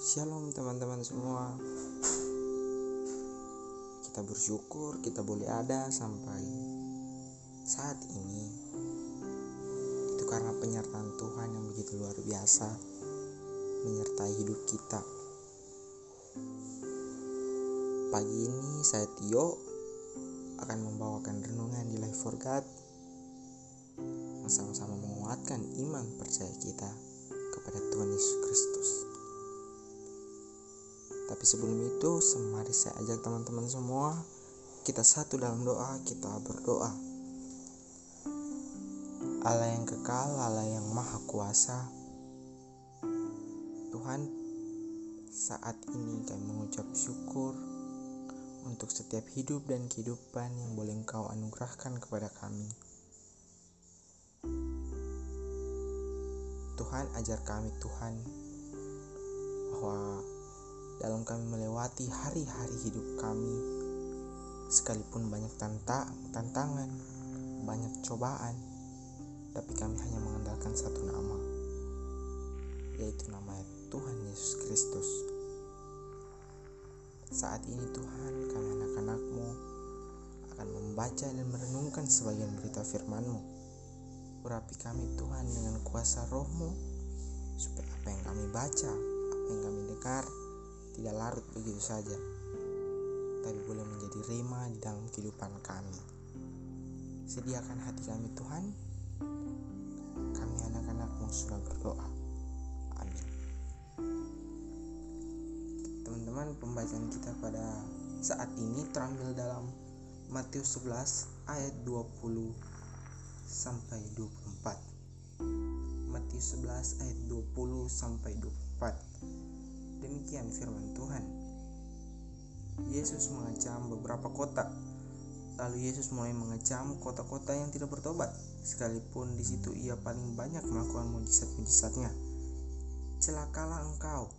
Shalom teman-teman semua. Kita bersyukur kita boleh ada sampai saat ini. Itu karena penyertaan Tuhan yang begitu luar biasa Menyertai hidup kita. Pagi ini saya Tio akan membawakan renungan di Life for God Sama-sama menguatkan iman percaya kita kepada Tuhan Yesus Kristus. Tapi sebelum itu, mari saya ajak teman-teman semua kita satu dalam doa, kita berdoa. Allah yang kekal, Allah yang maha kuasa. Tuhan, saat ini kami mengucap syukur untuk setiap hidup dan kehidupan yang boleh Engkau anugerahkan kepada kami. Tuhan ajar kami Tuhan bahwa dalam kami melewati hari-hari hidup kami sekalipun banyak tantang, tantangan, banyak cobaan, tapi kami hanya mengandalkan satu nama, yaitu nama Tuhan Yesus Kristus. Saat ini Tuhan, kami anak-anakmu akan membaca dan merenungkan sebagian berita firman-Mu. Urapi kami Tuhan dengan kuasa rohmu, supaya apa yang kami baca, apa yang kami dengar, tidak larut begitu saja, tapi boleh menjadi rema di dalam kehidupan kami. Sediakan hati kami Tuhan, kami anak-anakmu sudah berdoa. Amin. Teman-teman, pembacaan kita pada saat ini terambil dalam Matius 11 ayat 20 sampai 24. Matius 11 ayat 20 sampai 24. Demikian firman Tuhan. Yesus mengecam beberapa kota. Lalu Yesus mulai mengecam kota-kota yang tidak bertobat, sekalipun di situ ia paling banyak melakukan mujizat-mujizatnya. Celakalah engkau,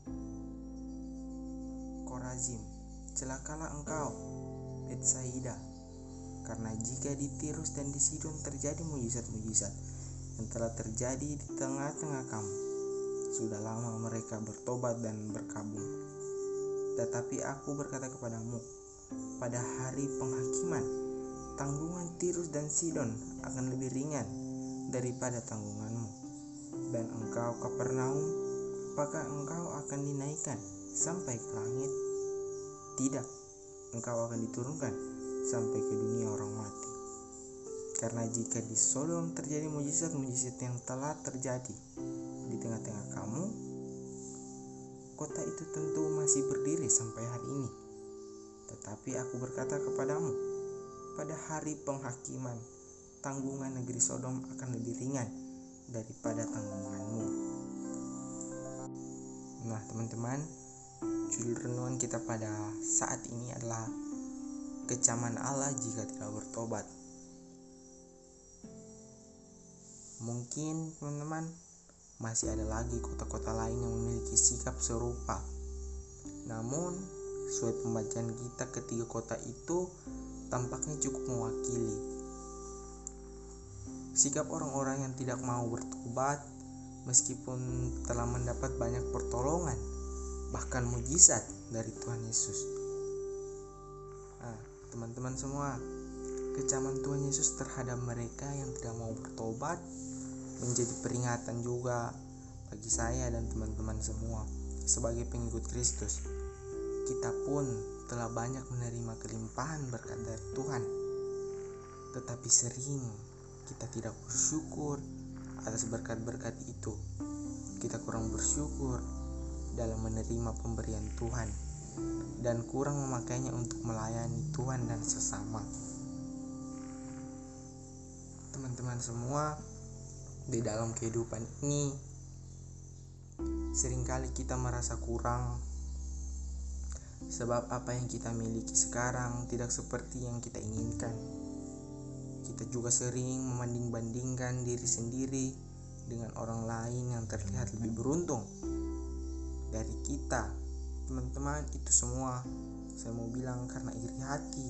Korazim, celakalah engkau, Betsaida, karena jika di Tirus dan di Sidon terjadi mujizat-mujizat yang telah terjadi di tengah-tengah kamu, sudah lama mereka bertobat dan berkabung. Tetapi aku berkata kepadamu, pada hari penghakiman, tanggungan Tirus dan Sidon akan lebih ringan daripada tanggunganmu. Dan engkau Kapernaum, apakah engkau akan dinaikkan sampai ke langit? Tidak, engkau akan diturunkan sampai ke dunia orang mati. Karena jika di Sodom terjadi mujizat-mujizat yang telah terjadi di tengah-tengah kota itu tentu masih berdiri sampai hari ini. Tetapi aku berkata kepadamu, pada hari penghakiman, tanggungan negeri Sodom akan lebih ringan daripada tanggunganmu. Nah, teman-teman, judul renungan kita pada saat ini adalah kecaman Allah jika tidak bertobat. Mungkin teman-teman masih ada lagi kota-kota lain yang memiliki sikap serupa. Namun, sesuai pembacaan kita ketiga kota itu tampaknya cukup mewakili. Sikap orang-orang yang tidak mau bertobat meskipun telah mendapat banyak pertolongan, bahkan mujizat dari Tuhan Yesus. Nah, teman-teman semua, kecaman Tuhan Yesus terhadap mereka yang tidak mau bertobat menjadi peringatan juga bagi saya dan teman-teman semua sebagai pengikut Kristus. Kita pun telah banyak menerima kelimpahan berkat dari Tuhan. Tetapi sering kita tidak bersyukur atas berkat-berkat itu. Kita kurang bersyukur dalam menerima pemberian Tuhan dan kurang memakainya untuk melayani Tuhan dan sesama. Teman-teman semua, di dalam kehidupan ini sering kali kita merasa kurang. Sebab apa yang kita miliki sekarang tidak seperti yang kita inginkan. Kita juga sering membanding-bandingkan diri sendiri dengan orang lain yang terlihat lebih beruntung dari kita. Teman-teman itu semua saya mau bilang karena iri hati.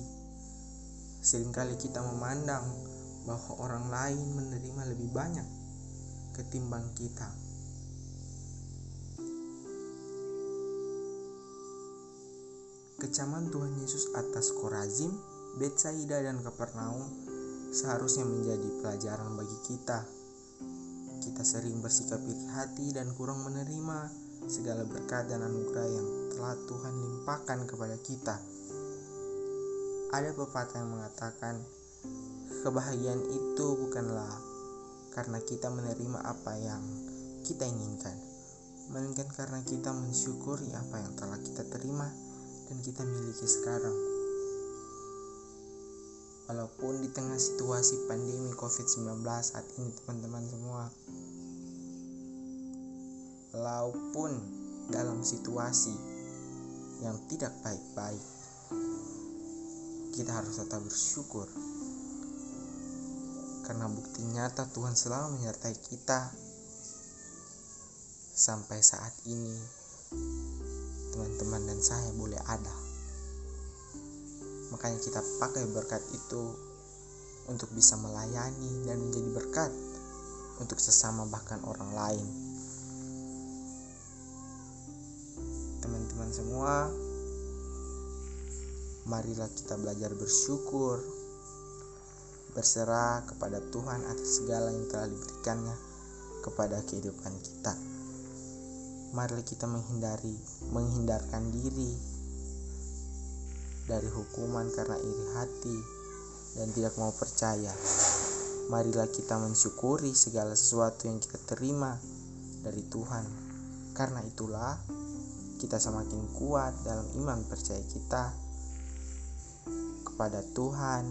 Seringkali kita memandang bahwa orang lain menerima lebih banyak ketimbang kita. Kecaman Tuhan Yesus atas Korazim, Betsaida dan Kapernaum seharusnya menjadi pelajaran bagi kita. Kita sering bersikap iri hati dan kurang menerima segala berkat dan anugerah yang telah Tuhan limpahkan kepada kita. Ada pepatah yang mengatakan, kebahagiaan itu bukanlah karena kita menerima apa yang kita inginkan, melainkan karena kita mensyukuri apa yang telah kita terima dan kita miliki sekarang. Walaupun di tengah situasi pandemi COVID-19 saat ini teman-teman semua, walaupun dalam situasi yang tidak baik-baik, kita harus tetap bersyukur. Karena bukti nyata Tuhan selalu menyertai kita sampai saat ini teman-teman dan saya boleh ada. Makanya kita pakai berkat itu untuk bisa melayani dan menjadi berkat untuk sesama bahkan orang lain. Teman-teman semua, marilah kita belajar bersyukur, berserah kepada Tuhan atas segala yang telah diberikannya kepada kehidupan kita marilah kita menghindari menghindarkan diri dari hukuman karena iri hati dan tidak mau percaya. Marilah kita mensyukuri segala sesuatu yang kita terima dari Tuhan. Karena itulah kita semakin kuat dalam iman percaya kita kepada Tuhan.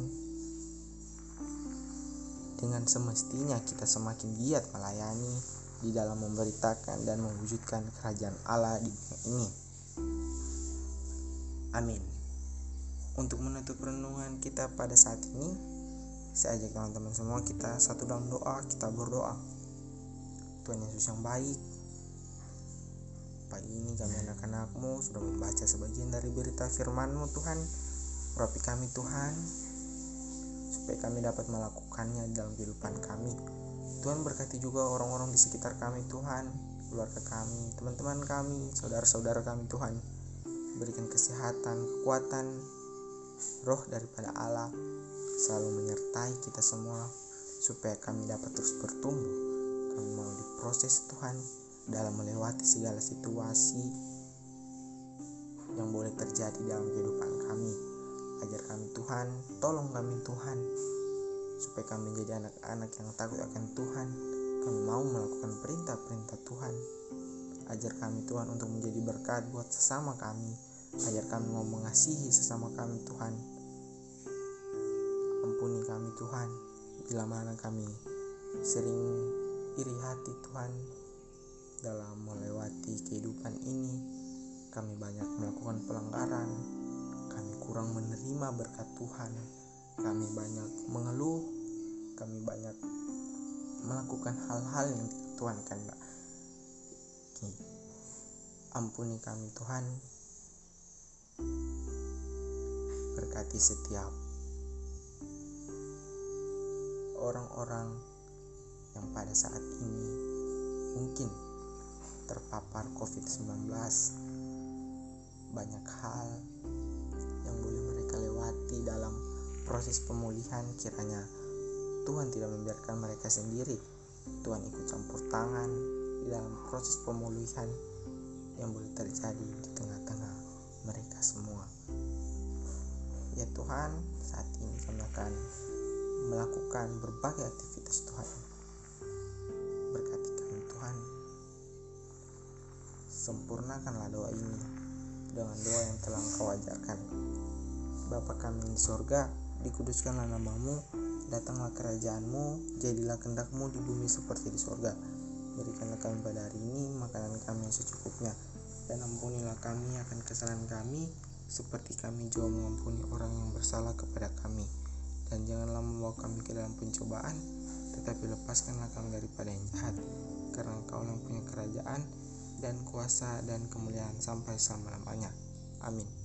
Dengan semestinya kita semakin giat melayani di dalam memberitakan dan mewujudkan kerajaan Allah di dunia ini. Amin. Untuk menutup renungan kita pada saat ini, saya ajak teman-teman semua kita satu dalam doa, kita berdoa. Tuhan Yesus yang baik, pagi ini kami anak-anakmu sudah membaca sebagian dari berita firmanmu Tuhan. Urapi kami Tuhan, supaya kami dapat melakukannya dalam kehidupan kami. Tuhan berkati juga orang-orang di sekitar kami Tuhan. Keluarga kami teman-teman kami saudara-saudara kami Tuhan. Berikan kesehatan kekuatan. Roh daripada Allah selalu menyertai kita semua supaya kami dapat terus bertumbuh. Kami mau diproses Tuhan dalam melewati segala situasi yang boleh terjadi dalam kehidupan kami ajar kami Tuhan tolong kami Tuhan supaya kami menjadi anak-anak yang takut akan Tuhan. Kami mau melakukan perintah-perintah Tuhan. Ajar kami Tuhan untuk menjadi berkat buat sesama kami. Ajar kami mau mengasihi sesama kami Tuhan. Ampuni kami Tuhan bila mana kami sering iri hati Tuhan dalam melewati kehidupan ini. Kami banyak melakukan pelanggaran, kurang menerima berkat Tuhan. Kami banyak mengeluh, kami banyak melakukan hal-hal yang Tuhan kehendaki. Ampuni kami Tuhan, berkati setiap orang-orang yang pada saat ini mungkin terpapar COVID-19 banyak hal lewati dalam proses pemulihan. Kiranya Tuhan tidak membiarkan mereka sendiri. Tuhan ikut campur tangan di dalam proses pemulihan yang boleh terjadi di tengah-tengah mereka semua. Ya Tuhan saat ini kami akan melakukan berbagai aktivitas Tuhan. Berkati kami Tuhan. Sempurnakanlah doa ini dengan doa yang telah engkau ajarkan Bapa kami di sorga dikuduskanlah namamu, datanglah kerajaanmu, jadilah kendakmu di bumi seperti di sorga. Berikanlah kami pada hari ini makanan kami yang secukupnya, dan ampunilah kami akan kesalahan kami, seperti kami juga mengampuni orang yang bersalah kepada kami. Dan janganlah membawa kami ke dalam pencobaan, tetapi lepaskanlah kami daripada yang jahat, karena engkau yang punya kerajaan, dan kuasa dan kemuliaan sampai selama-lamanya. Amin.